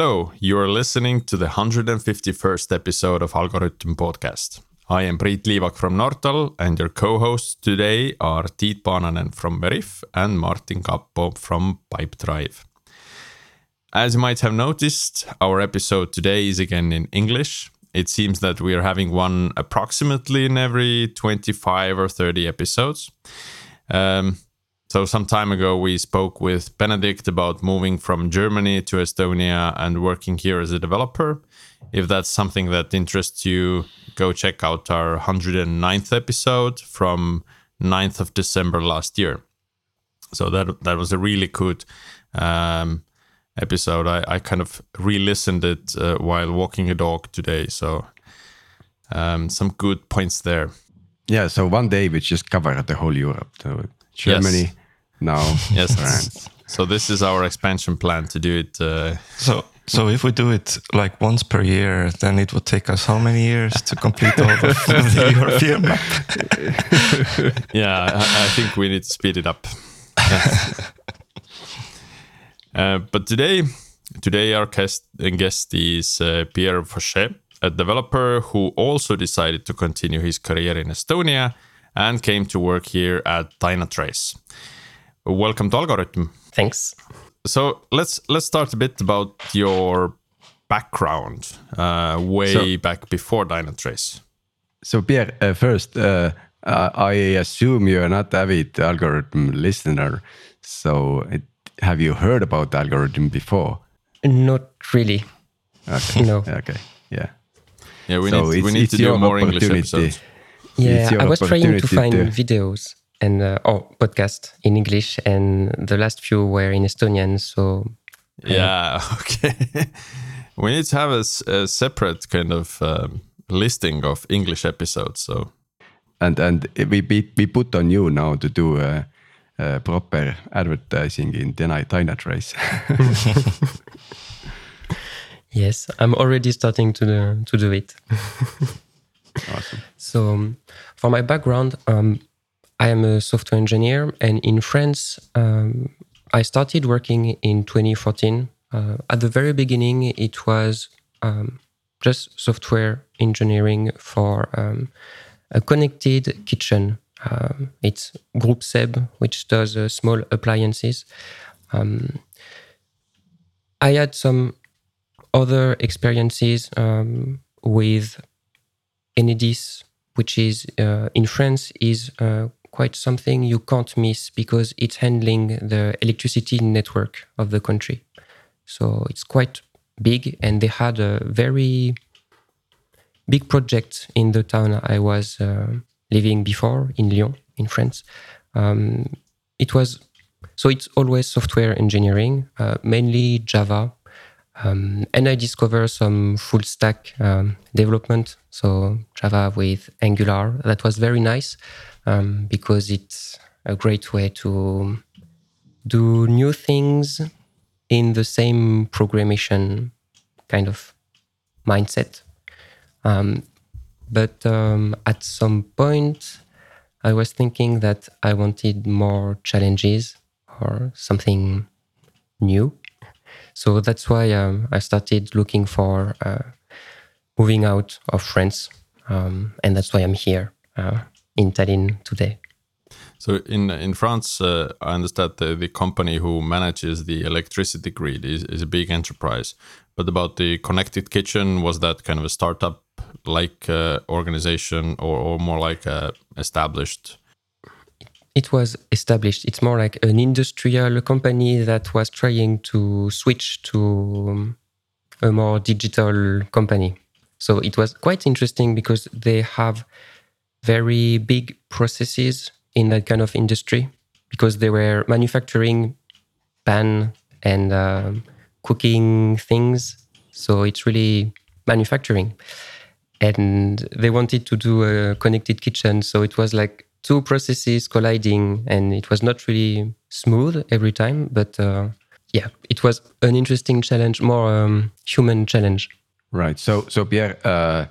Hello, you are listening to the 151st episode of Algorithm Podcast. I am Priit Liivak from Nortal, and your co hosts today are Tiit Paananen from Veriff and Martin Kapp from Pipedrive. As you might have noticed, our episode today is again in English. It seems that we are having one approximately in every 25 or 30 episodes. Um, so, some time ago, we spoke with Benedict about moving from Germany to Estonia and working here as a developer. If that's something that interests you, go check out our 109th episode from 9th of December last year. So, that, that was a really good um, episode. I, I kind of re listened it uh, while walking a dog today. So, um, some good points there. Yeah, so one day we just covered the whole Europe. So Germany, Yes. Now Yes. France. So this is our expansion plan to do it. Uh, So, so if we do it like once per year, then it would take us how many years to complete all of the European map? yeah, I, I think we need to speed it up. uh, but today, today our guest, uh, guest is uh, Pierre Fouchet, a developer who also decided to continue his career in Estonia and came to work here at Dynatrace. Welcome to Algorithm. Thanks. So let's let's start a bit about your background, uh, way So- back before Dynatrace. So Pierre, uh, first, uh, uh, I assume you are not avid algorithm listener. So it, have you heard about algorithm before? Not really. Okay. No. Okay. Yeah. Yeah, we So need we need to do more English opportunity. episodes. Yeah, I was trying to find to- videos and uh, oh podcast in English, and the last few were in Estonian. So Yeah, okay. we need to have a separate kind of um, listing of English episodes. So And and we we, we put on you now to do a, uh, proper advertising in Dyna- Trace. yes, I'm already starting to do, to do it. awesome. So, um, for my background, um, I am a software engineer, and in France, um, I started working in 2014. Uh, at the very beginning, it was um, just software engineering for um, a connected kitchen. Um, it's Groupe SEB, which does uh, small appliances. Um, I had some other experiences um, with Enedis, which is uh, in France, is uh, quite something you can't miss because it's handling the electricity network of the country. So it's quite big, and they had a very big project in the town I was uh, living before in Lyon, in France. Um, it was so it's always software engineering, uh, mainly Java, um, and I discovered some full stack um, development. So Java with Angular. That was very nice um, because it's a great way to do new things in the same programmation kind of mindset. Um, but um, at some point, I was thinking that I wanted more challenges or something new. So that's why um, I started looking for uh, moving out of France. Um, and that's why I'm here uh, in Tallinn today. so in in France, uh, I understand the, the company who manages the electricity grid is, is a big enterprise. But about the connected kitchen, was that kind of a startup like uh, organization or, or more like a established? It was established. It's more like an industrial company that was trying to switch to um, a more digital company. So it was quite interesting because they have very big processes in that kind of industry because they were manufacturing pan and um, cooking things. So it's really manufacturing. And they wanted to do a connected kitchen. So it was like two processes colliding and it was not really smooth every time. But uh, yeah, it was an interesting challenge, more um, human challenge. Right. So, so Pierre, uh,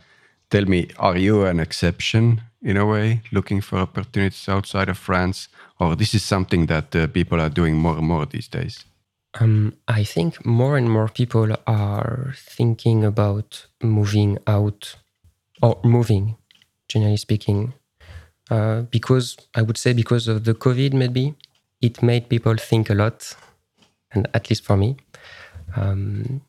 tell me, are you an exception in a way, looking for opportunities outside of France, or this is something that uh, people are doing more and more these days? Um, I think more and more people are thinking about moving out or moving, generally speaking, uh, because I would say because of the COVID, maybe it made people think a lot, and at least for me. Um,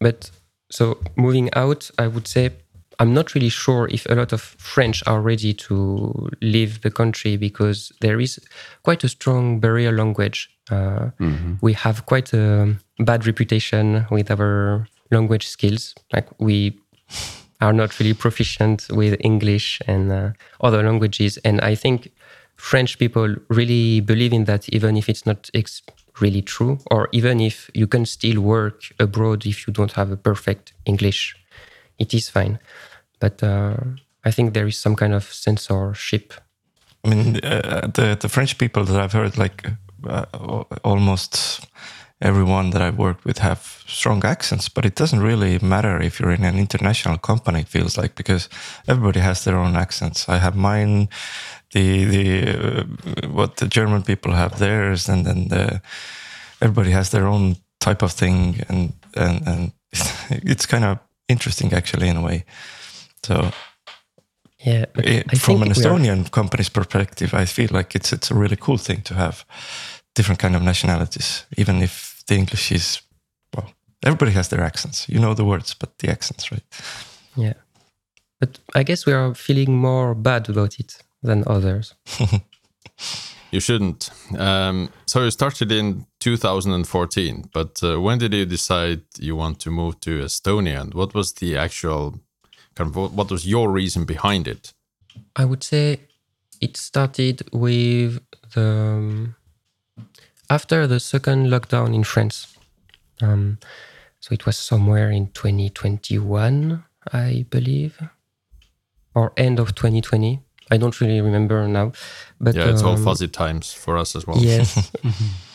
but so moving out, I would say I'm not really sure if a lot of French are ready to leave the country because there is quite a strong barrier language. Uh, mm-hmm. We have quite a bad reputation with our language skills. Like we are not really proficient with English and uh, other languages, and I think French people really believe in that, even if it's not ex- really true, or even if you can still work abroad if you don't have a perfect English, it is fine. But uh, I think there is some kind of censorship. I mean, uh, the the French people that I've heard, like uh, almost everyone that I've worked with, have strong accents, but it doesn't really matter if you're in an international company. It feels like because everybody has their own accents. I have mine the the uh, what the German people have theirs, and then the, everybody has their own type of thing, and and and it's kind of interesting actually in a way. So yeah, it, from an Estonian company's perspective, I feel like it's it's a really cool thing to have different kind of nationalities, even if the English is well, everybody has their accents. You know the words, but the accents, right? Yeah, but I guess we are feeling more bad about it than others. you shouldn't. Um, so you started in 2014, but uh, when did you decide you want to move to Estonia, and what was the actual kind of what was your reason behind it? I would say it started with the after the second lockdown in France. Um, so it was somewhere in 2021, I believe, or end of 2020. I don't really remember now. But yeah, it's um, all fuzzy times for us as well. Yes,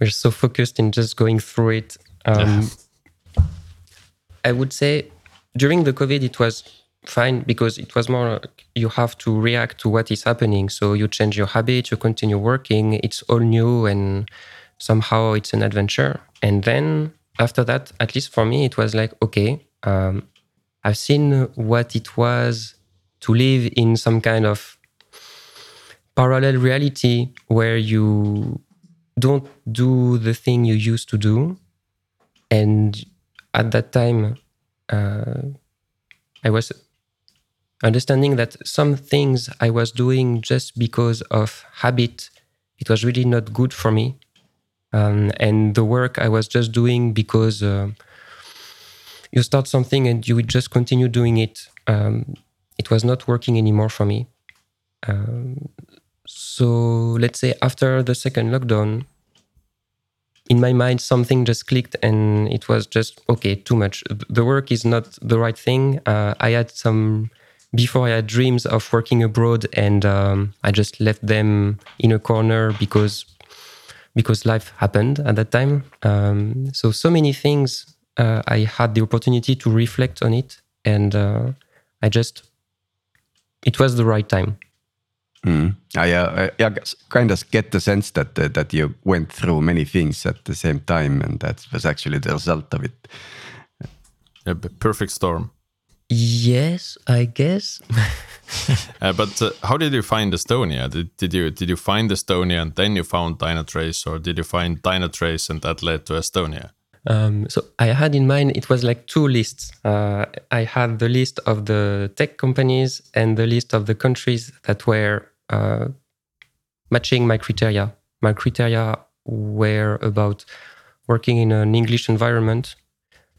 we're so focused in just going through it. Um. I would say during the COVID, it was fine because it was more you have to react to what is happening. So you change your habit, you continue working. It's all new and somehow it's an adventure. And then after that, at least for me, it was like okay, um, I've seen what it was to live in some kind of parallel reality where you don't do the thing you used to do. And at that time, uh, I was understanding that some things I was doing just because of habit, it was really not good for me. Um, and the work I was just doing because uh, you start something and you just continue doing it. Um, it was not working anymore for me. Um, so let's say after the second lockdown, in my mind, something just clicked and it was just, okay, too much. The work is not the right thing. Uh, I had some, before I had dreams of working abroad and um, I just left them in a corner because because life happened at that time. Um, so, so many things, uh, I had the opportunity to reflect on it and uh, I just it was the right time. Mm. I, uh, I kind of get the sense that uh, that you went through many things at the same time, and that was actually the result of it. A perfect storm. Yes, I guess. uh, but uh, how did you find Estonia? Did, did you did you find Estonia and then you found Dynatrace, or did you find Dynatrace and that led to Estonia? Um, so I had in mind it was like two lists. Uh, I had the list of the tech companies and the list of the countries that were uh, matching my criteria. My criteria were about working in an English environment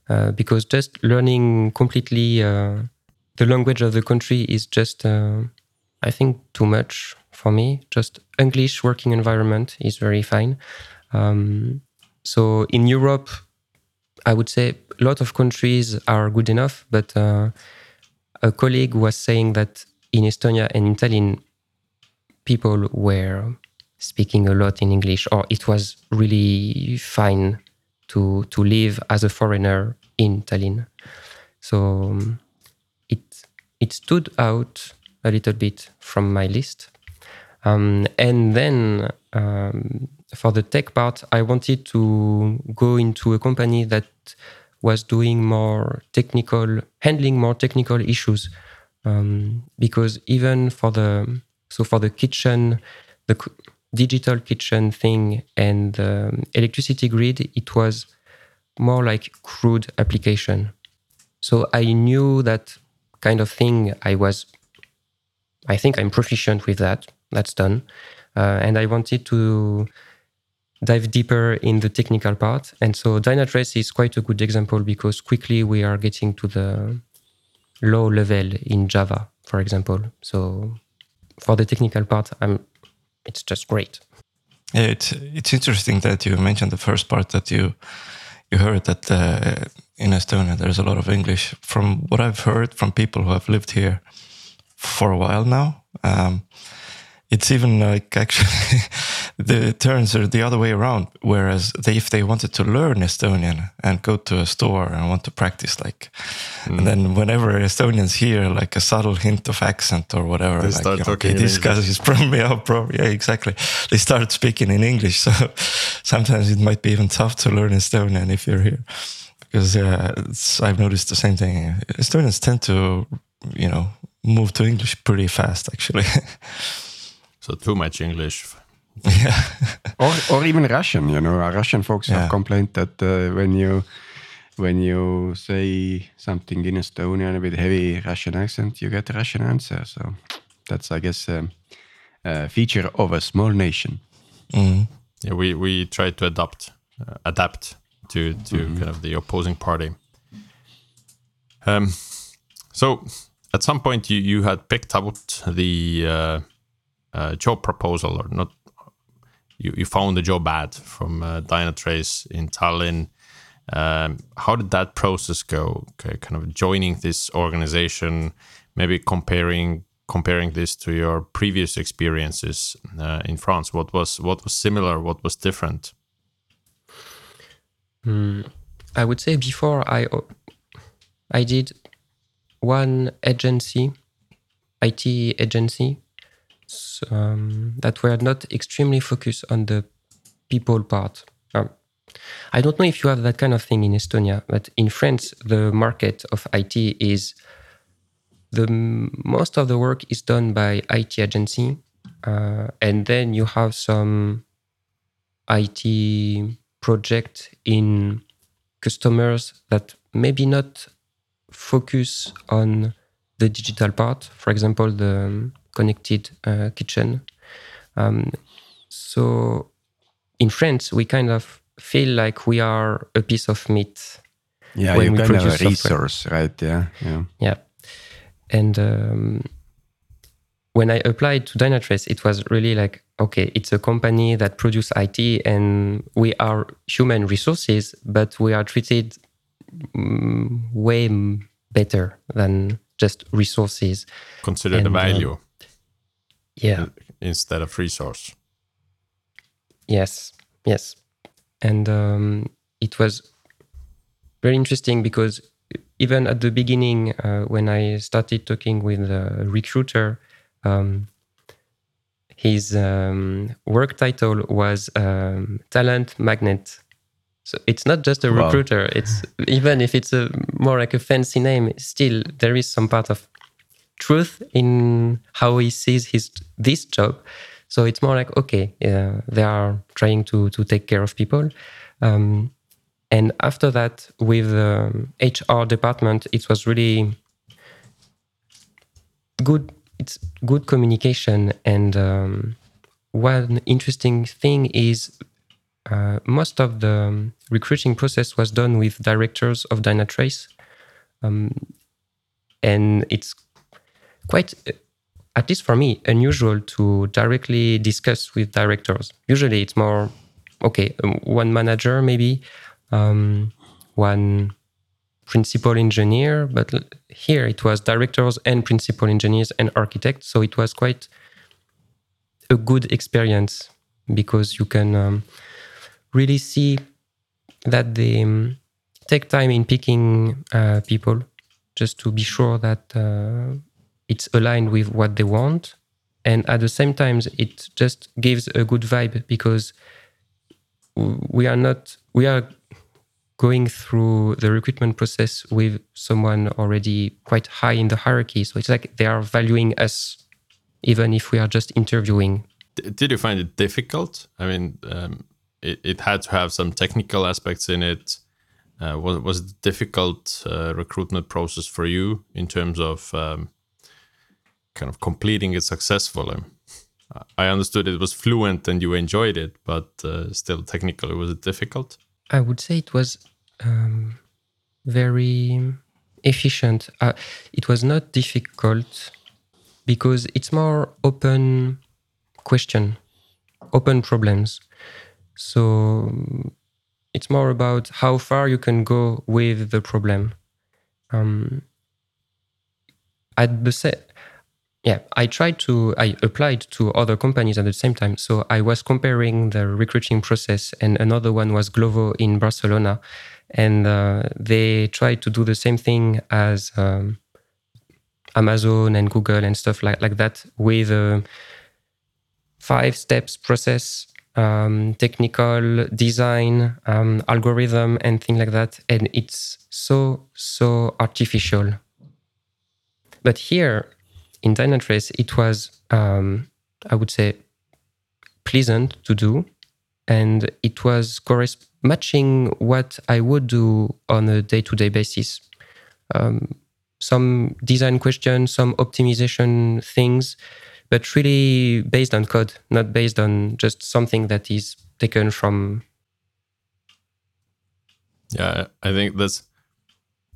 uh, because just learning completely uh, the language of the country is just, uh, I think, too much for me. Just English working environment is very fine. Um, so in Europe, I would say a lot of countries are good enough, but uh, a colleague was saying that in Estonia and in Tallinn, people were speaking a lot in English, or it was really fine to to live as a foreigner in Tallinn. So um, it it stood out a little bit from my list. Um, and then um, for the tech part, I wanted to go into a company that was doing more technical, handling more technical issues. Um, because even for the so for the kitchen, the digital kitchen thing and the electricity grid, it was more like crude application. So I knew that kind of thing. I was, I think I'm proficient with that. That's done, uh, and I wanted to dive deeper in the technical part. And so Dynatrace is quite a good example because quickly we are getting to the low level in Java, for example. So for the technical part, I'm, it's just great. Yeah, it's it's interesting that you mentioned the first part that you you heard that uh, in Estonia there's a lot of English. From what I've heard from people who have lived here for a while now, um, it's even like actually the turns are the other way around. Whereas they, if they wanted to learn Estonian and go to a store and want to practice, like, mm. and then whenever Estonians hear like a subtle hint of accent or whatever, they like, start talking. Okay, this guy is from me, bro. Yeah, exactly. They start speaking in English. So sometimes it might be even tough to learn Estonian if you're here, because uh, I've noticed the same thing. Estonians tend to, you know, move to English pretty fast, actually. So too much English. Yeah. or or even Russian. You know, Russian folks Yeah. have complained that uh, when you when you say something in Estonian with heavy Russian accent, you get a Russian answer. So that's, I guess, um, a feature of a small nation. Mm. Yeah, we we try to adapt uh, adapt to to kind of the opposing party. Um, so at some point you you had picked out the uh, uh, job proposal or not. You, you found a job ad from uh, Dynatrace in Tallinn. Um, how did that process go? Okay, kind of joining this organization, maybe comparing comparing this to your previous experiences uh, in France. What was what was similar? What was different? Mm, I would say before I I did one agency, IT agency, um, that were not extremely focused on the people part. Um, I don't know if you have that kind of thing in Estonia, but in France, the market of IT is the most of the work is done by IT agency, uh, and then you have some IT project in customers that maybe not focus on the digital part. For example, the connected uh, kitchen. Um, so in France, we kind of feel like we are a piece of meat. Yeah, when you we kind of produce a software. resource, right? Yeah, yeah. Yeah. And um, when I applied to Dynatrace, it was really like, okay, it's a company that produces IT and we are human resources, but we are treated mm, way better than just resources. Consider the And, uh, value Yeah. instead of resource. Yes, yes. And um, it was very interesting because even at the beginning, uh, when I started talking with a recruiter, um, his um, work title was um, talent magnet. So it's not just a Wow. recruiter. It's even if it's a more like a fancy name, still there is some part of truth in how he sees his this job. So it's more like okay, yeah, they are trying to to take care of people. Um, and after that, with um, HR department, it was really good. It's good communication. And um, one interesting thing is uh, most of the um, recruiting process was done with directors of Dynatrace, um, and it's quite, at least for me, unusual to directly discuss with directors. Usually, it's more okay, um, one manager maybe, um, one principal engineer, but here it was directors and principal engineers and architects. So it was quite a good experience because you can um, really see that they um, take time in picking uh, people just to be sure that uh, it's aligned with what they want. And at the same time, it just gives a good vibe because we are not we are going through the recruitment process with someone already quite high in the hierarchy. So it's like they are valuing us, even if we are just interviewing. Did you find it difficult? I mean, um, it, it had to have some technical aspects in it. Uh, was was it difficult uh, recruitment process for you in terms of um, kind of completing it successfully? I understood it was fluent and you enjoyed it, but uh, still technically was it difficult? I would say it was um, very efficient. Uh, it was not difficult because it's more open question, open problems. So it's more about how far you can go with the problem. Um, at the set, yeah, I tried to, I applied to other companies at the same time. So I was comparing the recruiting process, and another one was Glovo in Barcelona. And uh, they tried to do the same thing as um, Amazon and Google and stuff like, like that with a five steps process, um, technical design, um, algorithm, and things like that. And it's so, so artificial. But here, in Dynatrace, it was, um, I would say, pleasant to do. And it was matching what I would do on a day to day basis. Um, some design questions, some optimization things, but really based on code, not based on just something that is taken from. Yeah, I think that's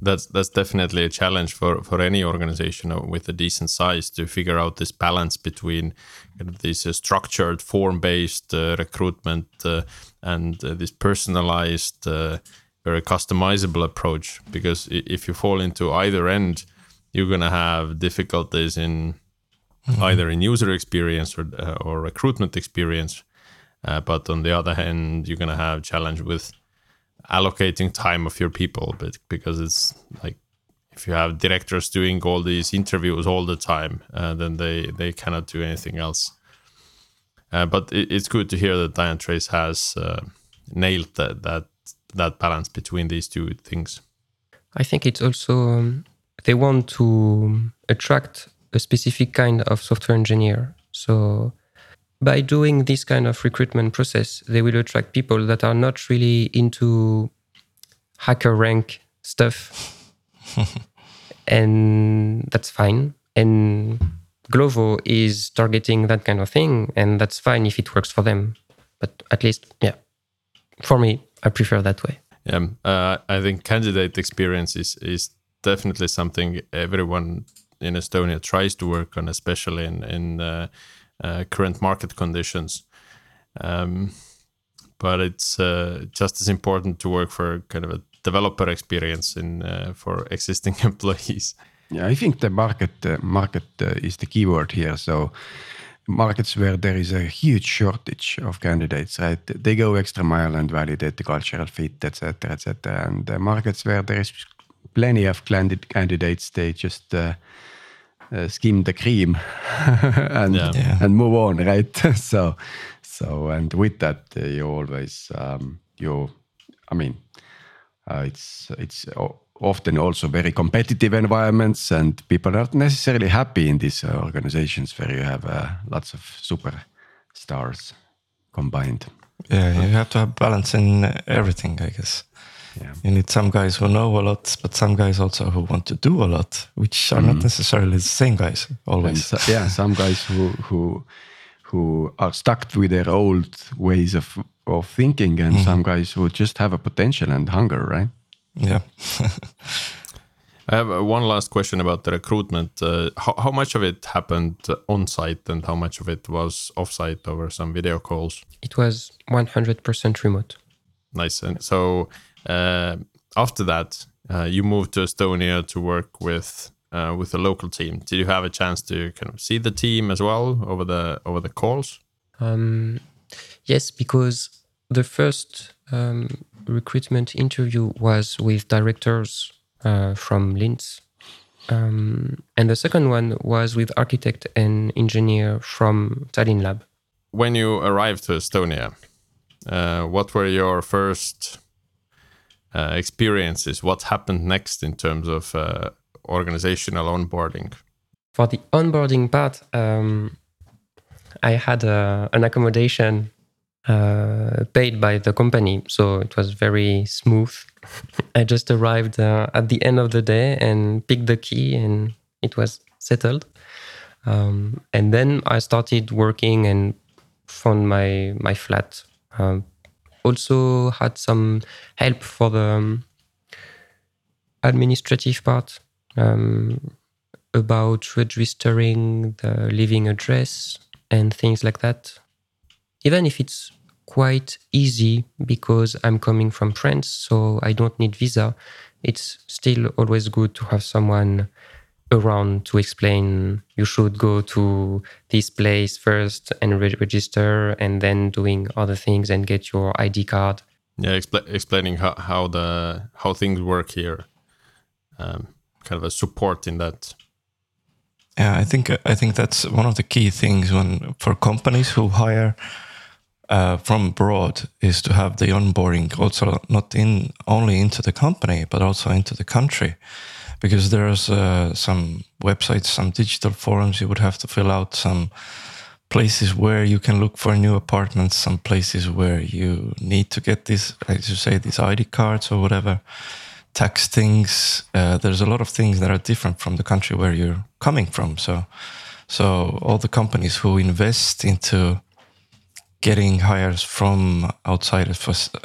that's that's definitely a challenge for for any organization with a decent size to figure out this balance between kind of this uh, structured form based uh, recruitment uh, and uh, this personalized uh, very customizable approach because if you fall into either end you're going to have difficulties in mm-hmm. either in user experience or uh, or recruitment experience but on the other hand you're going to have challenge with allocating time of your people but because it's like if you have directors doing all these interviews all the time uh, then they they cannot do anything else. Uh, but it, it's good to hear that Dynatrace has uh, nailed that, that that balance between these two things. I think it's also um, they want to attract a specific kind of software engineer. So by doing this kind of recruitment process, they will attract people that are not really into HackerRank stuff. and that's fine. And Glovo is targeting that kind of thing, and that's fine if it works for them. But at least, yeah, for me, I prefer that way. Yeah, uh, I think candidate experience is, is definitely something everyone in Estonia tries to work on, especially in in uh, uh, current market conditions. Um, but it's uh, just as important to work for kind of a developer experience in uh, for existing employees. Yeah, I think the market uh, market uh, is the keyword here. So markets where there is a huge shortage of candidates, right? They go extra mile and validate the cultural fit, etc., etc. And the markets where there is plenty of candidates, they just uh, skim the cream and yeah. Yeah. and move on, right? so so and with that uh, you always um, you, I mean, uh, it's it's often also very competitive environments and people are not necessarily happy in these uh, organizations where you have uh, lots of super stars combined. Yeah, you have to have balance in everything, I guess. Yeah. You need some guys who know a lot, but some guys also who want to do a lot, which are mm. not mm-hmm. necessarily the same guys always. So, yeah, some guys who who who are stuck with their old ways of of thinking, and mm. some guys who just have a potential and hunger, right? Yeah. I have uh, one last question about the recruitment. Uh, how, how, much of it happened on site and how much of it was off site over some video calls? It was 100% remote. Nice. And so after that, uh, you moved to Estonia to work with uh, with the local team. Did you have a chance to kind of see the team as well over the over the calls? Um, yes, because the first um, recruitment interview was with directors uh, from Linz, um, and the second one was with architect and engineer from Tallinn Lab. When you arrived to Estonia, uh, what were your first uh, experiences? What happened next in terms of uh, organizational onboarding? For the onboarding part, um, I had uh, an accommodation uh, paid by the company, so it was very smooth. I just arrived uh, at the end of the day and picked the key, and it was settled. Um, and then I started working and found my my flat. Um, also had some help for the um, administrative part um, about registering the living address and things like that. Even if it's quite easy because I'm coming from France, so I don't need visa, it's still always good to have someone around to explain you should go to this place first and re- register and then doing other things and get your id card. Yeah expl- explaining how, how the how things work here um, kind of a support in that. Yeah i think i think that's one of the key things when for companies who hire uh, from abroad is to have the onboarding also not in only into the company but also into the country because there's uh, some websites, some digital forums you would have to fill out, some places where you can look for new apartments, some places where you need to get this, as you say, these ID cards or whatever, tax things. Uh, there's a lot of things that are different from the country where you're coming from. So, so all the companies who invest into getting hires from outside of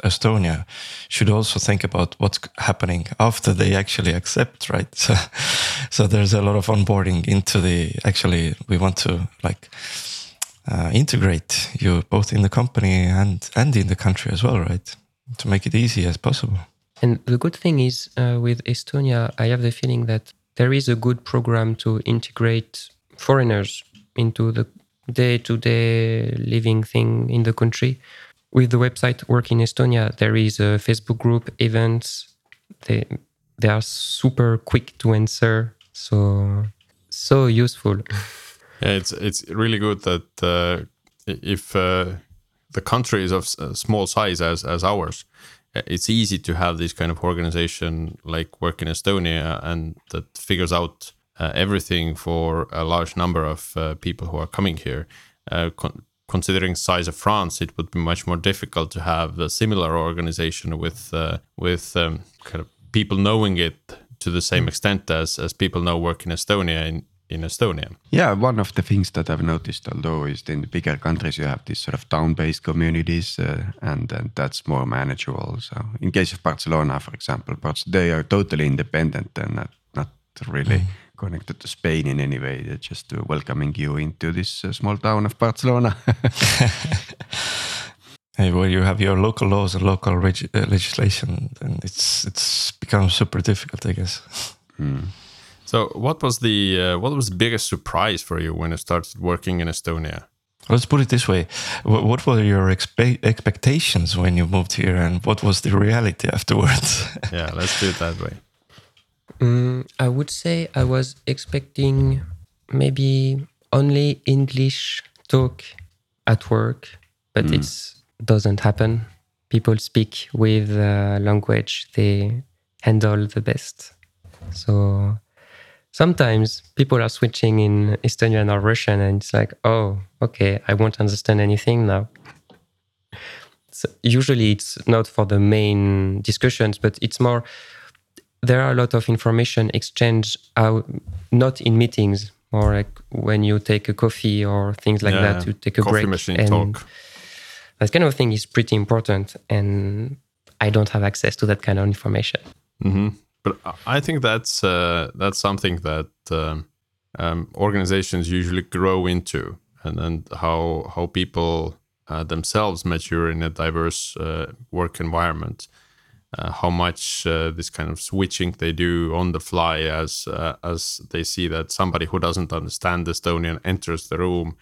Estonia should also think about what's happening after they actually accept, right? So, so there's a lot of onboarding into the actually we want to like uh, integrate you both in the company and and in the country as well, right? To make it easy as possible. And the good thing is uh, with Estonia, I have the feeling that there is a good program to integrate foreigners into the day to day living thing in the country. With the website Work in Estonia, there is a Facebook group, events. They they are super quick to answer, so so useful. Yeah, it's it's really good that uh, if uh, the country is of small size as as ours, it's easy to have this kind of organization like Work in Estonia and that figures out uh, everything for a large number of uh, people who are coming here. Uh, con- considering size of France, it would be much more difficult to have a similar organization with uh, with um, kind of people knowing it to the same mm. extent as as people know work in Estonia in, in Estonia. Yeah, one of the things that I've noticed, although is in the bigger countries you have these sort of town-based communities, uh, and, and that's more manageable. So in case of Barcelona, for example, but they are totally independent and not not really. Mm connected to Spain in any way. They're just uh, welcoming you into this uh, small town of Barcelona. hey, where you have your local laws and local reg- uh, legislation, and it's it's become super difficult, I guess. Mm. So, what was the uh, what was the biggest surprise for you when you started working in Estonia? Let's put it this way: What were your expe- expectations when you moved here, and what was the reality afterwards? yeah, let's do it that way. Mm, I would say I was expecting maybe only English talk at work, but mm. it doesn't happen. People speak with the language they handle the best. So sometimes people are switching in Estonian or Russian, and it's like, oh, okay, I won't understand anything now. So usually it's not for the main discussions, but it's more there are a lot of information exchange out not in meetings or like when you take a coffee or things like yeah, that to take a coffee break machine and talk. that kind of thing is pretty important and i don't have access to that kind of information mm-hmm. but i think that's uh, that's something that um, um, organizations usually grow into and and how how people uh, themselves mature in a diverse uh, work environment uh, how much uh, this kind of switching they do on the fly as uh, as they see that somebody who doesn't understand Estonian enters the room,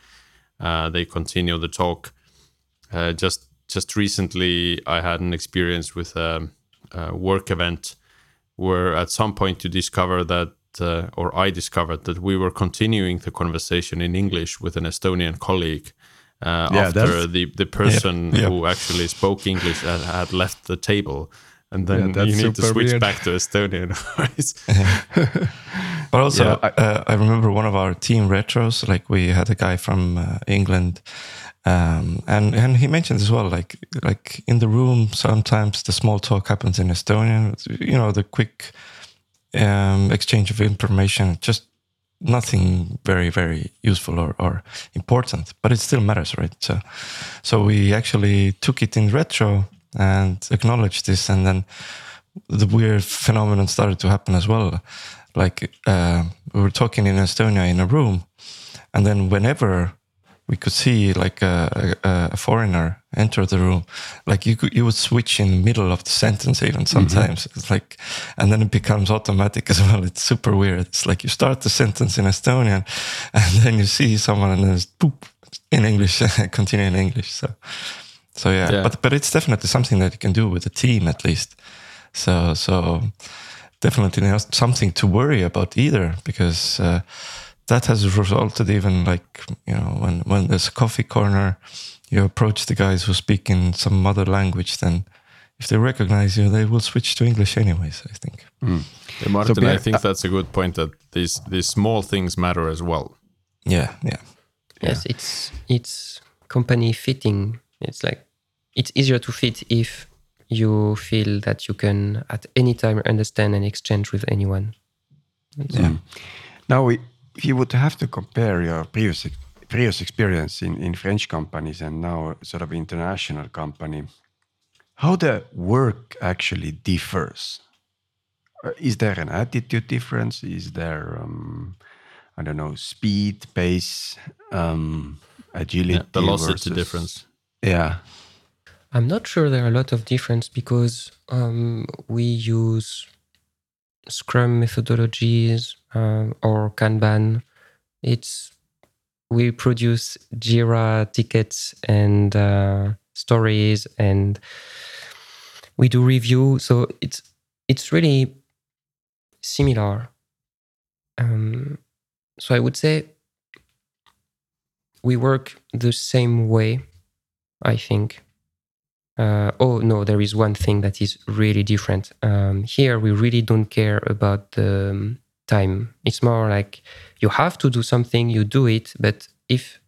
uh, they continue the talk. Uh, just just recently, I had an experience with a, a, work event where at some point you discover that. Uh, or I discovered that we were continuing the conversation in English with an Estonian colleague, uh, Yeah, after the the person Yep. who actually spoke English had, had left the table, and then Yeah, you need to switch weird. back to Estonian. But also, Yeah, I- uh, I remember one of our team retros. Like we had a guy from uh, England, um, and and he mentioned as well, like like in the room, sometimes the small talk happens in Estonian. You know, the quick um, exchange of information, just nothing very very useful or, or important, but it still matters, right? So, so we actually took it in retro and acknowledge this, and then the weird phenomenon started to happen as well. Like uh, we were talking in Estonia in a room, and then whenever we could see like a, a, a foreigner enter the room, like you could you would switch in the middle of the sentence even sometimes. It's like, and then it becomes automatic as well. It's super weird. It's like you start the sentence in Estonian, and then you see someone and then it's boop in English, continue in English. So, so yeah, Yeah. but but it's definitely something that you can do with a team at least. So so definitely not something to worry about either because uh, that has resulted even like you know when when there's a coffee corner, you approach the guys who speak in some other language, then if they recognize you, they will switch to English anyways. I think. Yeah, Martin, I Pierre, think that's a good point that these these small things matter as well. Yeah, yeah, Yes, it's it's company fitting. It's like it's easier to fit if you feel that you can at any time understand and exchange with anyone. yeah. Now, we- if you would have to compare your previous previous experience in, in French companies and now sort of international company, how the work actually differs? Uh, Is there an attitude difference? Is there, um, I don't know, speed, pace, um, agility, Yeah, velocity versus- difference. Yeah, I'm not sure there are a lot of difference because um, we use Scrum methodologies uh, or Kanban. It's we produce Jira tickets and uh, stories, and we do review. So it's it's really similar. Um, so I would say we work the same way. I think. Uh, oh no, there is one thing that is really different. Um, here, we really don't care about the um, time. It's more like you have to do something, you do it. But if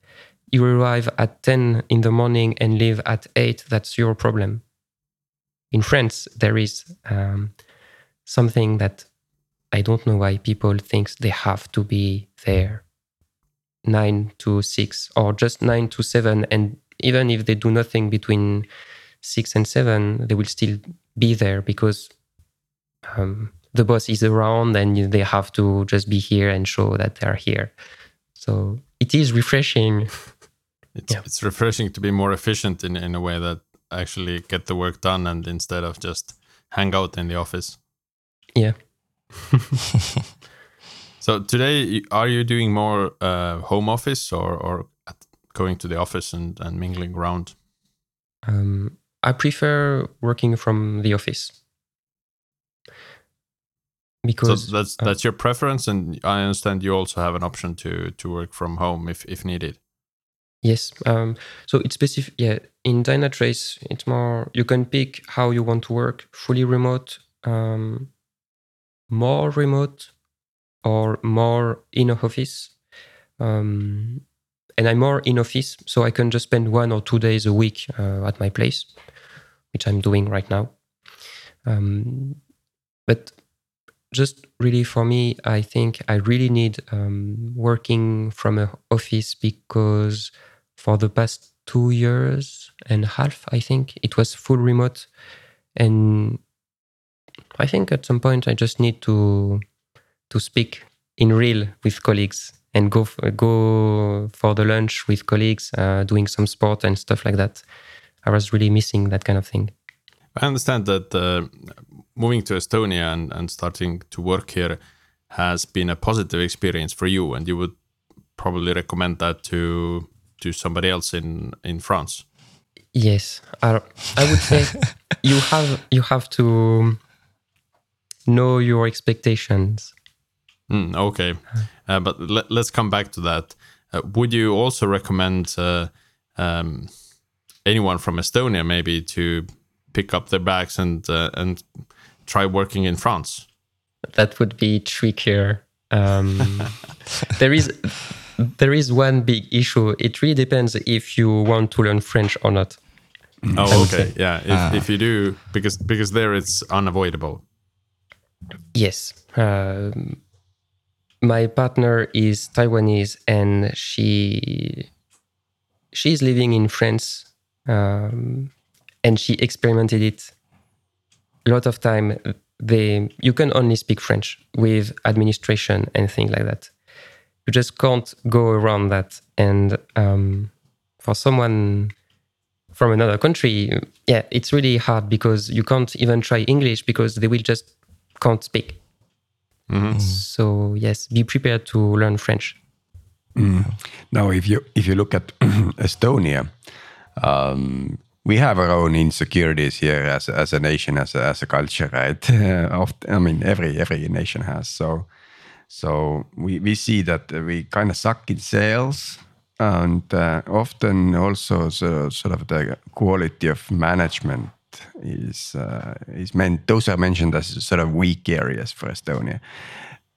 you arrive at ten in the morning and leave at eight, that's your problem. In France, there is um, something that I don't know why people think they have to be there nine to six or just nine to seven, and even if they do nothing between six and seven, they will still be there because um, the boss is around and they have to just be here and show that they're here. So it is refreshing. It's Yeah. it's refreshing to be more efficient in in a way that actually get the work done and instead of just hang out in the office. Yeah. So today, are you doing more uh, home office or or going to the office and, and mingling around? Um, I prefer working from the office because so that's uh, that's your preference, and I understand you also have an option to to work from home if if needed. Yes. Um, so it's specific. Yeah. In Dynatrace, it's more you can pick how you want to work: fully remote, um, more remote, or more in a office. Um, and I'm more in office, so I can just spend one or two days a week uh, at my place, which I'm doing right now. Um, but just really for me, I think I really need um, working from a office because for the past two years and a half, I think it was full remote, and I think at some point I just need to to speak in real with colleagues and go f- go for the lunch with colleagues, uh, doing some sport and stuff like that. I was really missing that kind of thing. I understand that uh, moving to Estonia and, and starting to work here has been a positive experience for you, and you would probably recommend that to to somebody else in in France. Yes, I, I would say you have you have to know your expectations. Mm, okay, uh, but let, let's come back to that. Uh, would you also recommend uh, um, anyone from Estonia maybe to pick up their bags and uh, and try working in France? That would be trickier. Um, there is there is one big issue. It really depends if you want to learn French or not. Oh, okay, yeah. If, if you do, because because there it's unavoidable. Yes. Um, my partner is Taiwanese and she she's living in France um, and she experimented it a lot of time they you can only speak French with administration and things like that. You just can't go around that. And um, for someone from another country, yeah, it's really hard because you can't even try English because they will just can't speak. So yes, be prepared to learn French. Now, if you if you look at Estonia, um, we have our own insecurities here as as a nation, as a, as a culture, right? of, I mean, every every nation has. So so we we see that we kind of suck in sales, and uh, often also so, sort of the quality of management is uh, is meant. Those are mentioned as sort of weak areas for Estonia.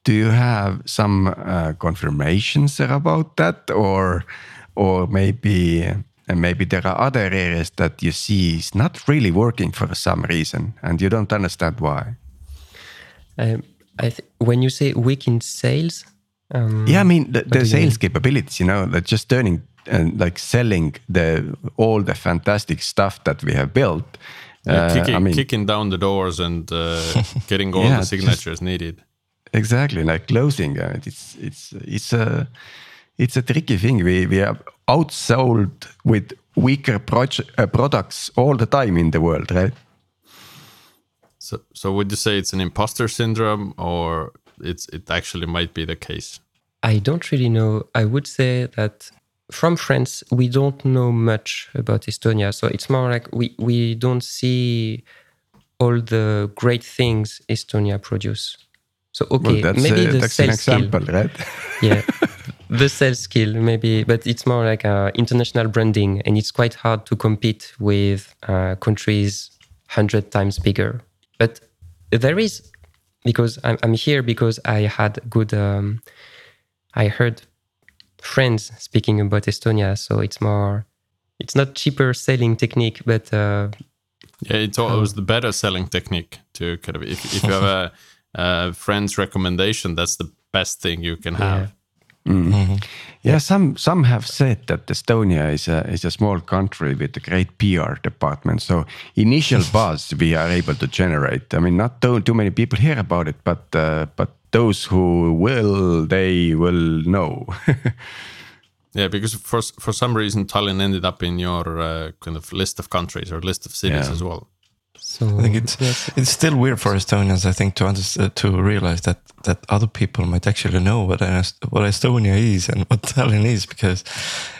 Do you have some uh, confirmations about that, or or maybe and maybe there are other areas that you see is not really working for some reason, and you don't understand why? Um, I when you say weak in sales, um, Yeah, I mean the, the you sales mean? capabilities. You know, like just turning and like selling the all the fantastic stuff that we have built. Yeah, Uh, kicking, I mean, kicking down the doors and uh, getting all Yeah, the just- signatures needed. exactly like closing. It's it's it's a it's a tricky thing. We we are outsold with weaker proje- uh, products all the time in the world, right? So, so would you say it's an imposter syndrome, or it's it actually might be the case? I don't really know. I would say that from France, we don't know much about Estonia. So it's more like we, we don't see all the great things Estonia produce. So okay, well, maybe uh, the that's an sales skill. right? yeah the sales skill maybe but it's more like uh, international branding and it's quite hard to compete with uh, countries 100 times bigger but there is because i'm, I'm here because i had good um, i heard friends speaking about estonia so it's more it's not cheaper selling technique but uh, Yeah, it's always the better selling technique to kind of if, if you have a, a friend's recommendation, that's the best thing you can have. Yeah, some some have said that Estonia is a is a small country with a great PR department. So initial buzz we are able to generate. I mean, not too, too many people hear about it, but uh, but those who will, they will know. Yeah, because for for some reason Tallinn ended up in your uh, kind of list of countries or list of cities Yeah. as well. so I think it's yes. it's still weird for Estonians, I think, to understand, to realize that that other people might actually know what what Estonia is and what Tallinn is, because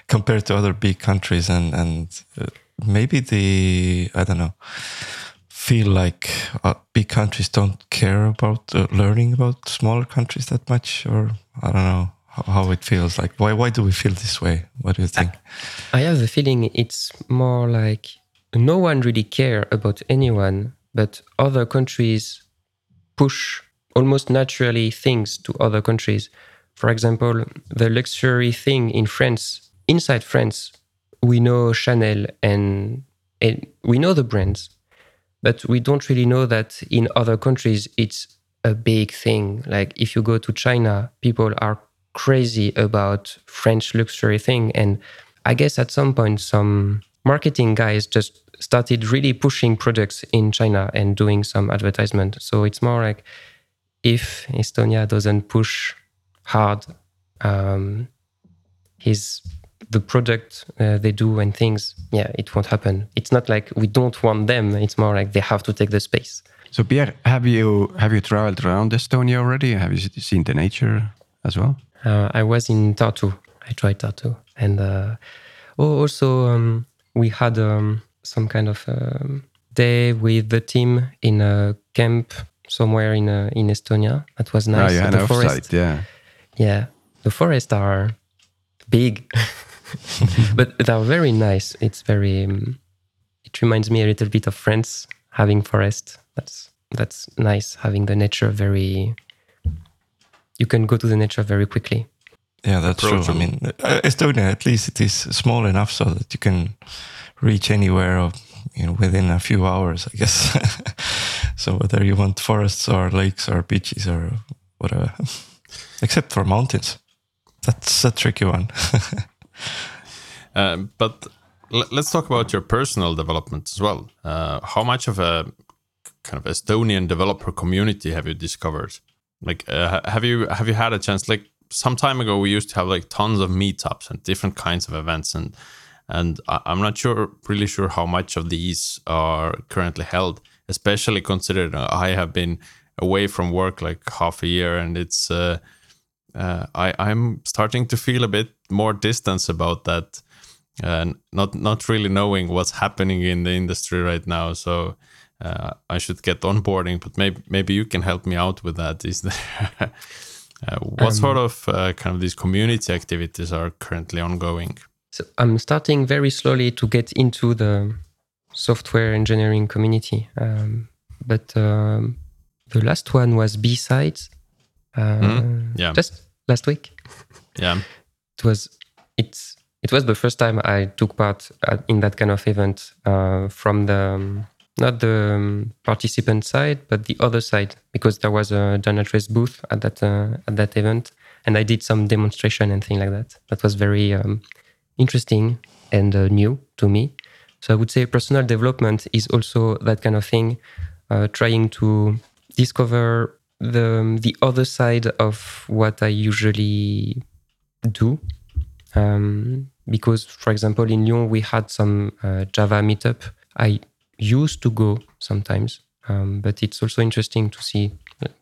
compared to other big countries and and uh, maybe the I don't know feel like uh, big countries don't care about uh, learning about smaller countries that much, or I don't know how, how it feels like. Why why do we feel this way? What do you think? I have the feeling it's more like no one really care about anyone, but other countries push almost naturally things to other countries. For example, the luxury thing in France, inside France, we know Chanel and, and we know the brands, but we don't really know that in other countries it's a big thing. Like if you go to China, people are crazy about French luxury thing. And I guess at some point, some marketing guys just started really pushing products in China and doing some advertisement. So it's more like if Estonia doesn't push hard um, his the product uh, they do and things, yeah, it won't happen. It's not like we don't want them. It's more like they have to take the space. so Pierre, have you have you traveled around Estonia already? Have you seen the nature as well? Uh, I was in Tartu. I tried Tartu, and uh, oh, also um, we had um, some kind of um, day with the team in a camp somewhere in uh, in Estonia. That was Ah, nice. you had the forest, yeah. yeah, the forests are big, but they're very nice. It's very. Um, it reminds me a little bit of France having forest. That's that's nice having the nature very. You can go to the nature very quickly. Yeah, that's true. I mean, uh, Estonia, at least it is small enough so that you can reach anywhere of, you know, within a few hours, I guess. so whether you want forests or lakes or beaches or whatever, except for mountains, that's a tricky one. Um, but let's talk about your personal development as well. Uh, how much of a kind of Estonian developer community have you discovered? Like, uh, have you have you had a chance? Like some time ago, we used to have like tons of meetups and different kinds of events, and and I'm not sure, really sure how much of these are currently held, especially considering I have been away from work like half a year, and it's uh, uh, I I'm starting to feel a bit more distance about that, and not not really knowing what's happening in the industry right now. So uh, I should get onboarding, but maybe maybe you can help me out with that. Is there uh, what um, sort of uh, kind of these community activities are currently ongoing? So I'm starting very slowly to get into the software engineering community, um, but um, the last one was BSides. Mm, yeah, just last week. Yeah, it was it's it was the first time I took part uh, in that kind of event uh, from the um, not the um, participant side, but the other side, because there was a Dynatrace booth at that uh, at that event, and I did some demonstration and things like that. That was very um, interesting and uh, new to me. So I would say personal development is also that kind of thing, uh, trying to discover the um, the other side of what I usually do. Um, because, for example, in Lyon we had some uh, Java meetup. I used to go sometimes, um, but it's also interesting to see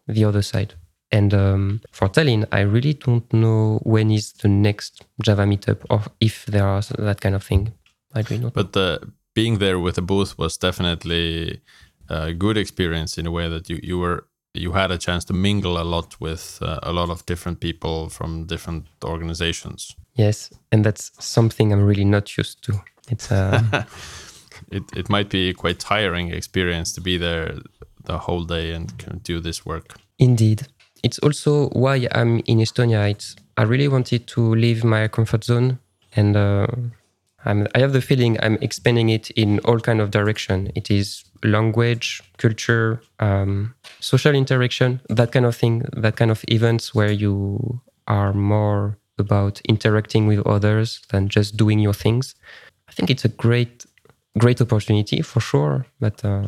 the other side. And um, for Tallinn, I really don't know when is the next Java meetup or if there are that kind of thing. I really not. But uh, being there with the booth was definitely a good experience in a way that you, you were you had a chance to mingle a lot with uh, a lot of different people from different organizations. Yes, and that's something I'm really not used to. It's uh, it, it might be quite tiring experience to be there the whole day and do this work. Indeed. It's also why I'm in Estonia. It's, I really wanted to leave my comfort zone and uh, i have the feeling I'm expanding it in all kind of direction. It is language, culture, um, social interaction, that kind of thing, that kind of events where you are more about interacting with others than just doing your things. I think it's a great great opportunity for sure, but uh,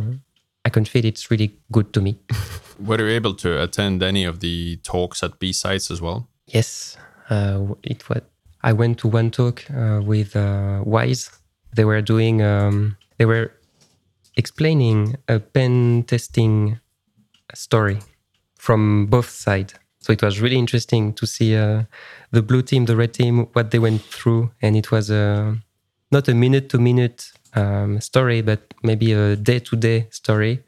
I can feel it's really good to me. Were you able to attend any of the talks at BSides as well? Yes, uh, it was. I went to one talk uh, with uh, Wise. They were doing. Um, they were explaining a pen testing story from both sides. So it was really interesting to see uh, the blue team, the red team, what they went through, and it was uh, not a minute to minute um, story, but maybe a day to day story.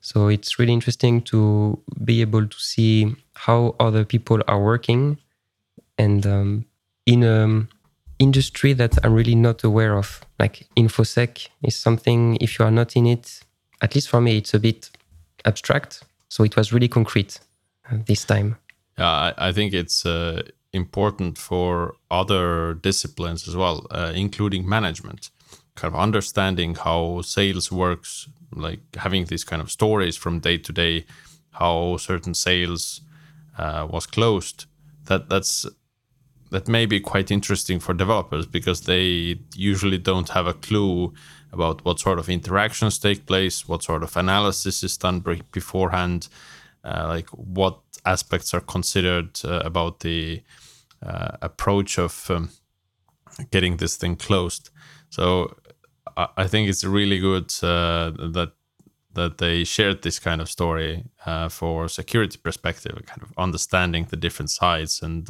So it's really interesting to be able to see how other people are working and um, in an industry that I'm really not aware of. Like InfoSec is something, if you are not in it, at least for me, it's a bit abstract. So it was really concrete uh, this time. Yeah, I, I think it's uh, important for other disciplines as well, uh, including management kind of understanding how sales works, like having these kind of stories from day to day, how certain sales uh, was closed. That that's that may be quite interesting for developers because they usually don't have a clue about what sort of interactions take place, what sort of analysis is done beforehand, uh, like what aspects are considered uh, about the uh, approach of um, getting this thing closed. So I think it's really good uh, that that they shared this kind of story uh, for security perspective, kind of understanding the different sides and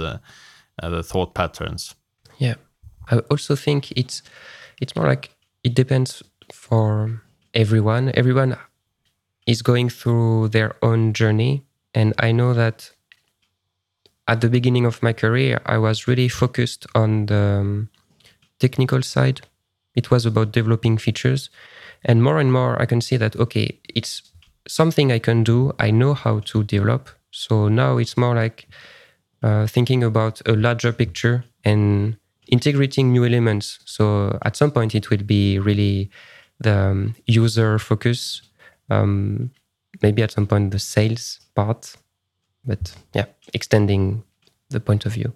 uh, the thought patterns. Yeah, I also think it's it's more like it depends for everyone. Everyone is going through their own journey, and I know that at the beginning of my career, I was really focused on the um, technical side. It was about developing features. And more and more, I can see that, okay, it's something I can do. I know how to develop. So now it's more like uh, thinking about a larger picture and integrating new elements. So at some point, it will be really the um, user focus. Um, maybe at some point, the sales part. But yeah, extending the point of view.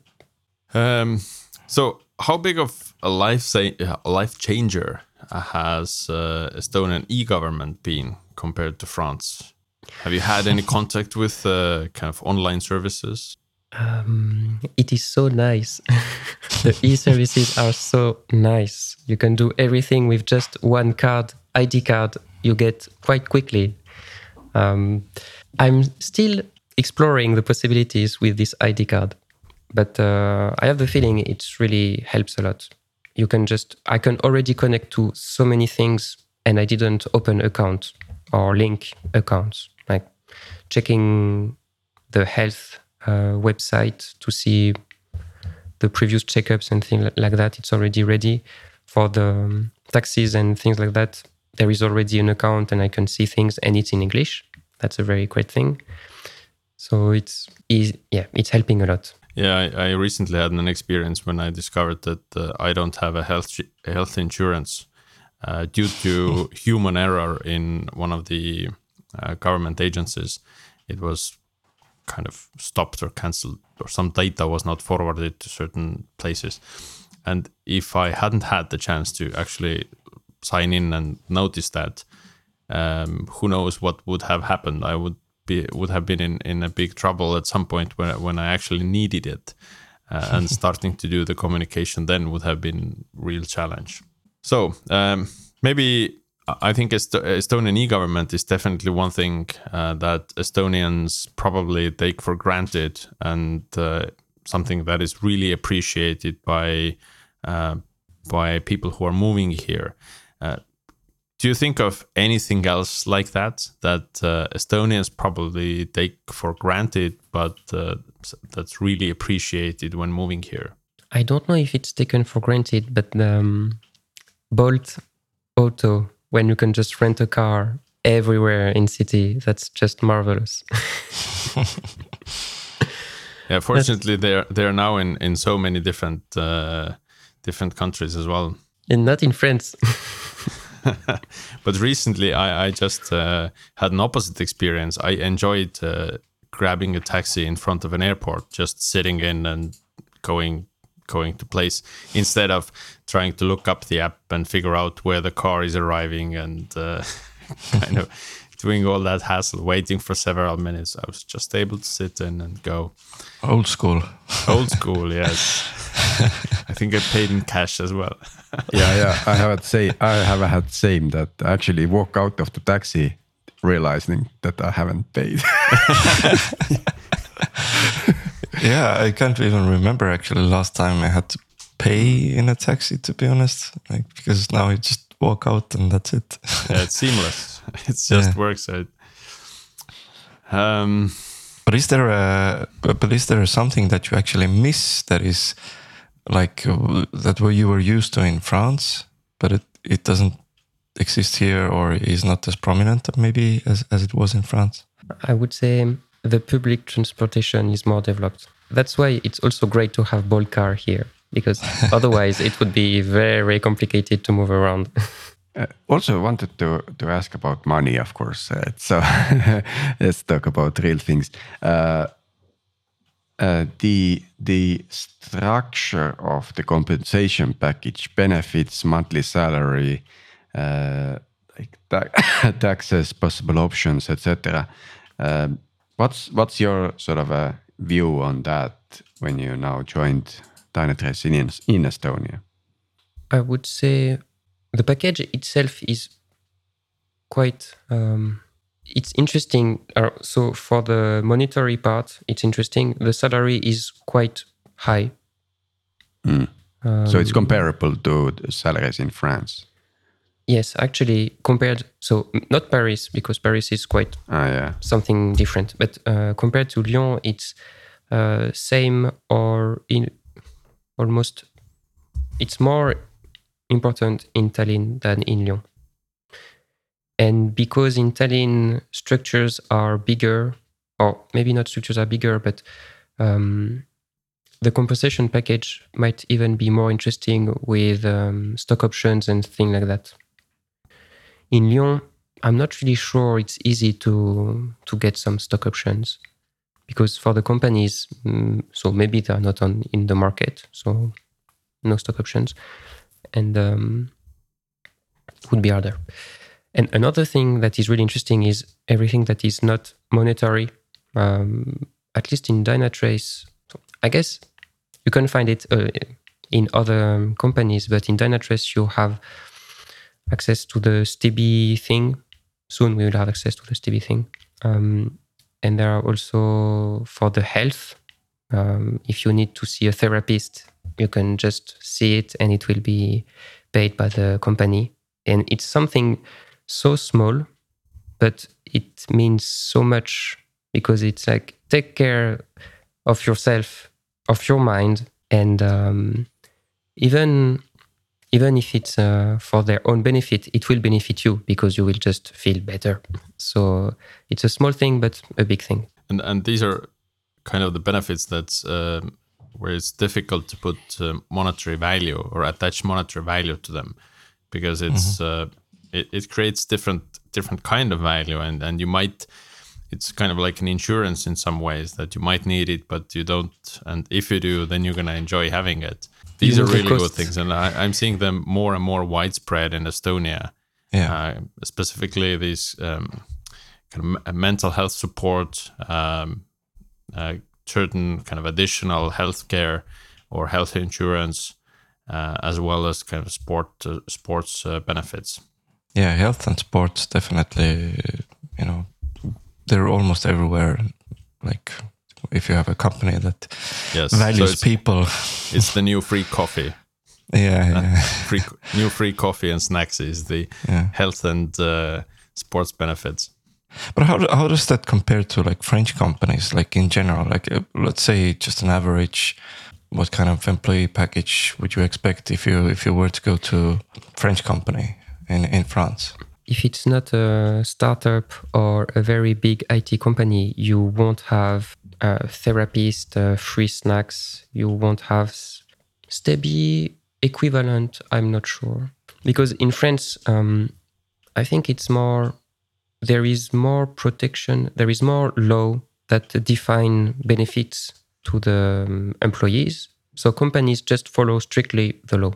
Um, so, how big of a life life changer has uh, Estonian e-government been compared to France? Have you had any contact with uh, kind of online services? Um, it is so nice. the e-services are so nice. You can do everything with just one card, ID card. You get quite quickly. Um, I'm still exploring the possibilities with this ID card, but uh, I have the feeling it really helps a lot. You can just I can already connect to so many things, and I didn't open account or link accounts like checking the health website to see the previous checkups and things like that. It's already ready for the um, taxes and things like that. There is already an account and I can see things and it's in English. That's a very great thing. So it's easy, yeah, it's helping a lot. Yeah, I, I, recently had an experience when I discovered that uh, I don't have a health health insurance uh, due to human error in one of the uh, government agencies. It was kind of stopped or cancelled, or some data was not forwarded to certain places. And if I hadn't had the chance to actually sign in and notice that, um, who knows what would have happened? I would be would have been in, in a big trouble at some point when when I actually needed it, uh, and starting to do the communication then would have been real challenge. So um, maybe I think Est- Estonian e-government is definitely one thing uh, that Estonians probably take for granted, and uh, something that is really appreciated by uh, by people who are moving here. Uh, do you think of anything else like that that uh, Estonians probably take for granted, but uh, that's really appreciated when moving here? I don't know if it's taken for granted, but um, Bolt Auto when you can just rent a car everywhere in city. That's just marvelous. yeah, fortunately, they're they're now in in so many different uh, different countries as well. And not in France. but recently, I I just uh, had an opposite experience. I enjoyed uh, grabbing a taxi in front of an airport, just sitting in and going going to place instead of trying to look up the app and figure out where the car is arriving and uh, kind of doing all that hassle, waiting for several minutes. I was just able to sit in and go. Old school. Old school, yes. I think I paid in cash as well. yeah, yeah. I have say, I have had same that I actually walk out of the taxi realizing that I haven't paid. Yeah, I can't even remember actually last time I had to pay in a taxi to be honest, like because now I just walk out and that's it. yeah, it's seamless. It just yeah. works out. Um, but is there a but is there something that you actually miss that is like uh, that what you were used to in France, but it it doesn't exist here or is not as prominent maybe as as it was in France? I would say the public transportation is more developed. That's why it's also great to have Bolt car here because otherwise it would be very complicated to move around. Uh, also wanted to to ask about money, of course. Uh, so let's talk about real things. Uh, uh, the the structure of the compensation package, benefits, monthly salary, uh, like ta taxes, possible options, etc. Um, what's what's your sort of a view on that when you now joined Dynatrace in, in Estonia? I would say the package itself is quite um, it's interesting. Uh, so for the monetary part, it's interesting. The salary is quite high. Mm. Um, so it's comparable to the salaries in France. Yes, actually, compared so not Paris because Paris is quite ah, yeah. something different, but uh, compared to Lyon, it's uh, same or in almost it's more important in Tallinn than in Lyon. And because in Tallinn structures are bigger, or maybe not structures are bigger, but um, the compensation package might even be more interesting with um, stock options and things like that. In Lyon, I'm not really sure it's easy to to get some stock options because for the companies, mm, so maybe they're not on in the market, so no stock options, and um, would be harder. And another thing that is really interesting is everything that is not monetary. Um, at least in Dynatrace, I guess you can find it uh, in other companies, but in Dynatrace you have access to the Stebby thing. Soon we will have access to the Stebby thing. Um, and there are also for the health. Um, if you need to see a therapist, you can just see it and it will be paid by the company. And it's something so small, but it means so much because it's like take care of yourself, of your mind, and um, even even if it's uh, for their own benefit, it will benefit you because you will just feel better. So it's a small thing, but a big thing. And and these are kind of the benefits that um, where it's difficult to put uh, monetary value or attach monetary value to them because it's uh, it, it creates different different kind of value and and you might it's kind of like an insurance in some ways that you might need it but you don't and if you do then you're going to enjoy having it these are really good things and I, i'm seeing them more and more widespread in estonia Yeah. uh, specifically these um, kind of me- mental health support, um, uh, certain kind of additional healthcare or health insurance, uh, as well as kind of sport uh, sports uh, benefits. yeah, health and sports definitely, you know, they're almost everywhere. Like if you have a company that Yes, so values it's, people, it's the new free coffee. yeah, yeah, Free new free coffee and snacks is the yeah. health and uh, sports benefits. But how how does that compare to like French companies, like in general? Like uh, let's say just an average, what kind of employee package would you expect if you if you were to go to French company in in France? if it's not a startup or a very big IT company, you won't have a therapist, uh, free snacks. You won't have s- equivalent. I'm not sure because in France, um, I think it's more. There is more protection. There is more law that define benefits to the um, employees. So companies just follow strictly the law.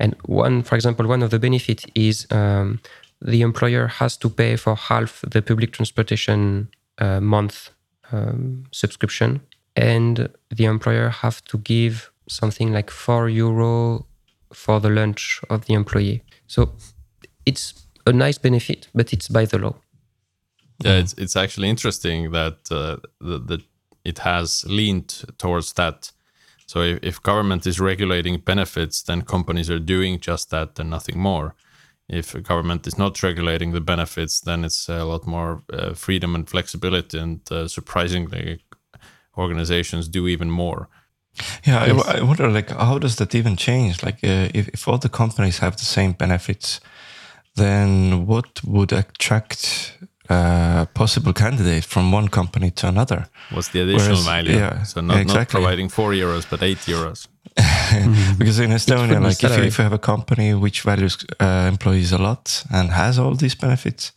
And one, for example, one of the benefits is um, the employer has to pay for half the public transportation uh, month um, subscription, and the employer have to give something like four euro for the lunch of the employee. So it's a nice benefit, but it's by the law. Yeah, it's it's actually interesting that uh, the, the it has leaned towards that. So if, if government is regulating benefits, then companies are doing just that and nothing more. If a government is not regulating the benefits, then it's a lot more uh, freedom and flexibility, and uh, surprisingly, organizations do even more. Yeah, Yes. I, I wonder like how does that even change? Like uh, if if all the companies have the same benefits, then what would attract a possible candidate from one company to another? What's the additional Whereas- value? yeah, so not, not providing four euros, but eight euros. because in Estonia, like if you, if you have a company which values uh, employees a lot and has all these benefits,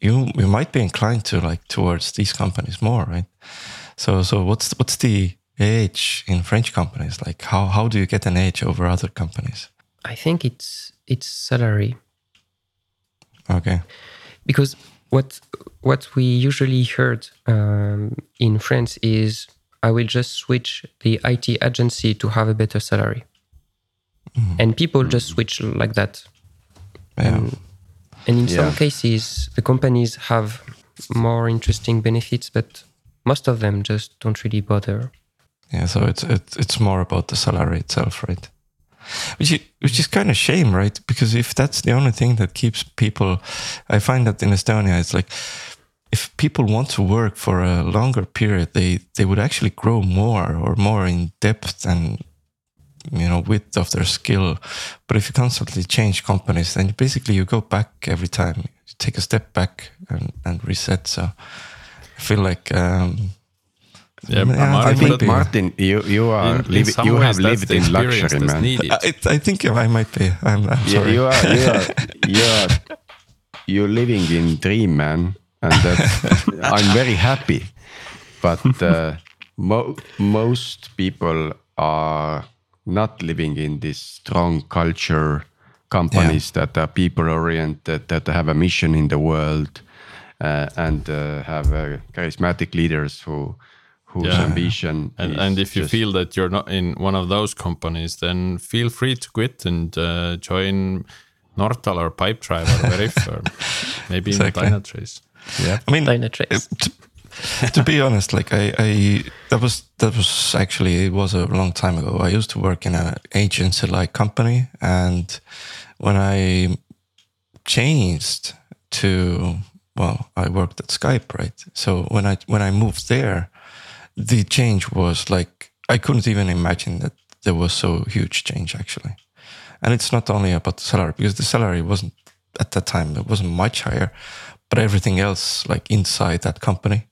you you might be inclined to like towards these companies more, right? So so what's what's the edge in French companies? Like how how do you get an edge over other companies? I think it's it's salary. Okay. because what what we usually heard um, in France is I will just switch the IT agency to have a better salary, mm-hmm. and people just mm-hmm. switch like that. Yeah. And, and in some cases, the companies have more interesting benefits, but most of them just don't really bother. Yeah, so it's it's it's more about the salary itself, right? Which is, which is kind of shame, right? Because if that's the only thing that keeps people, I find that in Estonia, it's like if people want to work for a longer period, they they would actually grow more or more in depth and you know width of their skill. But if you constantly change companies, then basically you go back every time. You take a step back and, and reset. So I feel like. Um, Yeah, Yeah, Martin, I think Martin, you you are in- in you ways have lived in luxury, man. needed. I, I think I might be. I'm, I'm You, sorry. you are you are you are you're living in dream, man, and that's, I'm very happy. But uh, mo- most people are not living in this strong culture companies that are people oriented, that have a mission in the world, uh, and uh, have uh, charismatic leaders who whose Yeah. ambition And, is and if you just- feel that you're not in one of those companies, then feel free to quit and uh, join Nortal or Pipedrive or Veriff or maybe Exactly. even Dynatrace. yeah. I mean, Dynatrace. to, to be honest, like I, I, that was that was actually it was a long time ago. I used to work in an agency-like company, and when I changed to well, I worked at Skype, right? So when I when I moved there, the change was like I couldn't even imagine that there was so huge change actually. And it's not only about the salary because the salary wasn't at that time it wasn't much higher, but everything else like inside that company,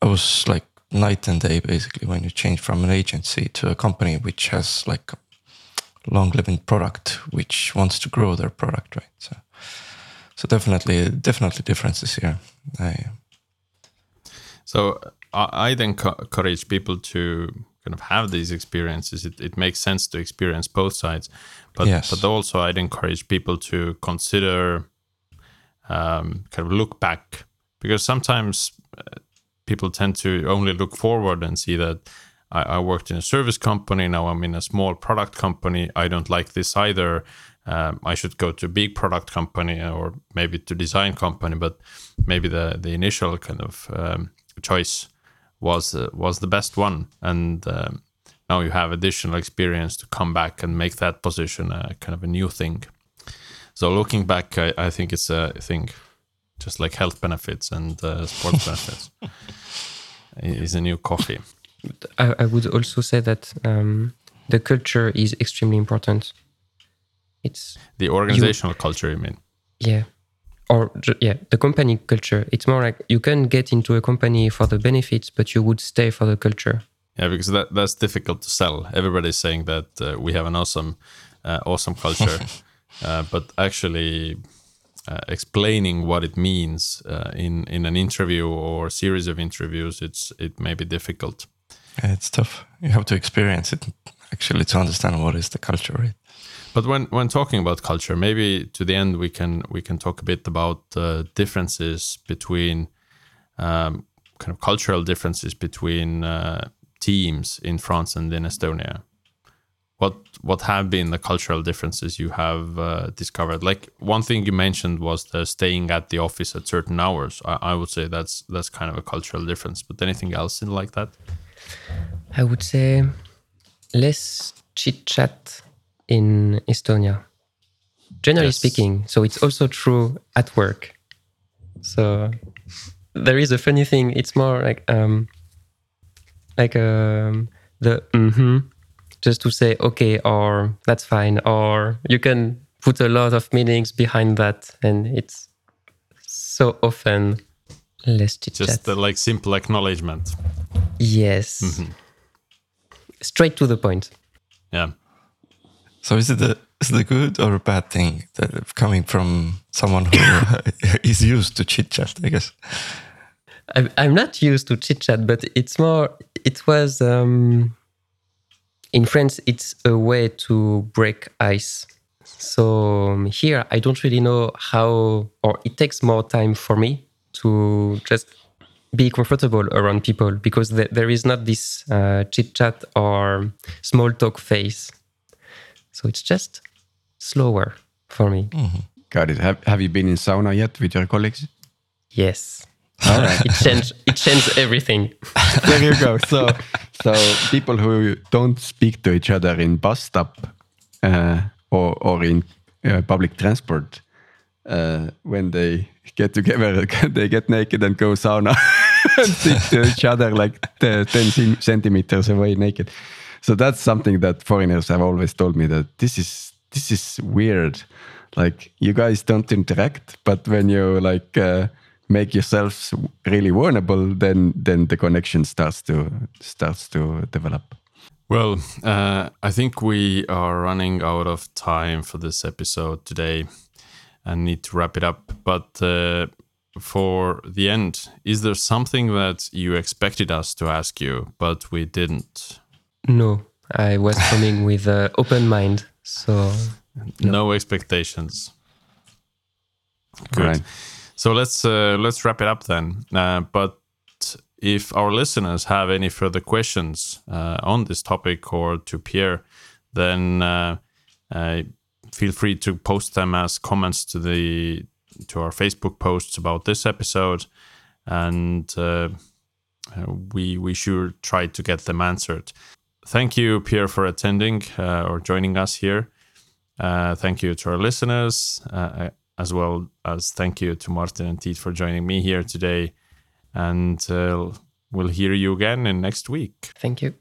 I was like night and day basically when you change from an agency to a company which has like a long living product which wants to grow their product, right? So so definitely definitely differences here. I, So I, I then co- encourage people to kind of have these experiences. It, it makes sense to experience both sides, but Yes. but also I'd encourage people to consider um, kind of look back because sometimes uh, people tend to only look forward and see that I, I worked in a service company now I'm in a small product company I don't like this either um, I should go to a big product company or maybe to design company but maybe the the initial kind of um, choice was uh, was the best one and um, now you have additional experience to come back and make that position a kind of a new thing so looking back, I, I think it's a thing, just like health benefits and uh, sports benefits. Is a new coffee. I, I would also say that um, the culture is extremely important. It's The organizational culture, you mean? yeah, or yeah, the company culture. It's more like you can get into a company for the benefits, but you would stay for the culture. Yeah, because that that's difficult to sell. Everybody's saying that uh, we have an awesome, uh, awesome culture, uh, but actually uh, explaining what it means uh, in in an interview or series of interviews, it's it may be difficult. it's tough. You have to experience it actually to understand what is the culture, right? But when when talking about culture, maybe to the end we can we can talk a bit about uh, differences between um, kind of cultural differences between uh, teams in France and in Estonia. What what have been the cultural differences you have uh, discovered? Like one thing you mentioned was the staying at the office at certain hours. I, I would say that's that's kind of a cultural difference. But anything else in like that? I would say less chit chat in Estonia. Generally Yes. speaking, so it's also true at work. So there is a funny thing. It's more like um, like um, the mm-hmm, just to say okay or that's fine or you can put a lot of meanings behind that, and it's so often less chit. Just the like simple acknowledgement. yes, Mm-hmm. straight to the point. Yeah. So is it a is it a good or a bad thing that coming from someone who is used to chit chat? I guess. I'm, not used to chit chat, but it's more, it was, um, in France, it's a way to break ice. So um, here, I don't really know how, or it takes more time for me to just be comfortable around people because th- there is not this uh, chit chat or small talk phase. So it's just slower for me. Got it. Have, have you been in sauna yet with your colleagues? Yes. it changed. It changed everything. there you go. So, so people who don't speak to each other in bus stop uh, or or in uh, public transport, uh, when they get together, they get naked and go sauna and stick to each other like t- ten centimeters away naked. So that's something that foreigners have always told me that this is this is weird. Like you guys don't interact, but when you like uh, make yourselves really vulnerable, then then the connection starts to starts to develop. Well, uh, I think we are running out of time for this episode today and need to wrap it up. But uh, for the end, is there something that you expected us to ask you, but we didn't? No, I was coming with an open mind. So, no, expectations. Good. Right. So let's uh, let's wrap it up then. Uh, but if our listeners have any further questions uh, on this topic or to Pierre, then uh, uh, feel free to post them as comments to the to our Facebook posts about this episode, and uh, we we sure try to get them answered thank you, Pierre, for attending uh, or joining us here. Uh, thank you to our listeners, uh, as well as thank you to Martin and Tiit for joining me here today. And uh, we'll hear you again in next week. Thank you.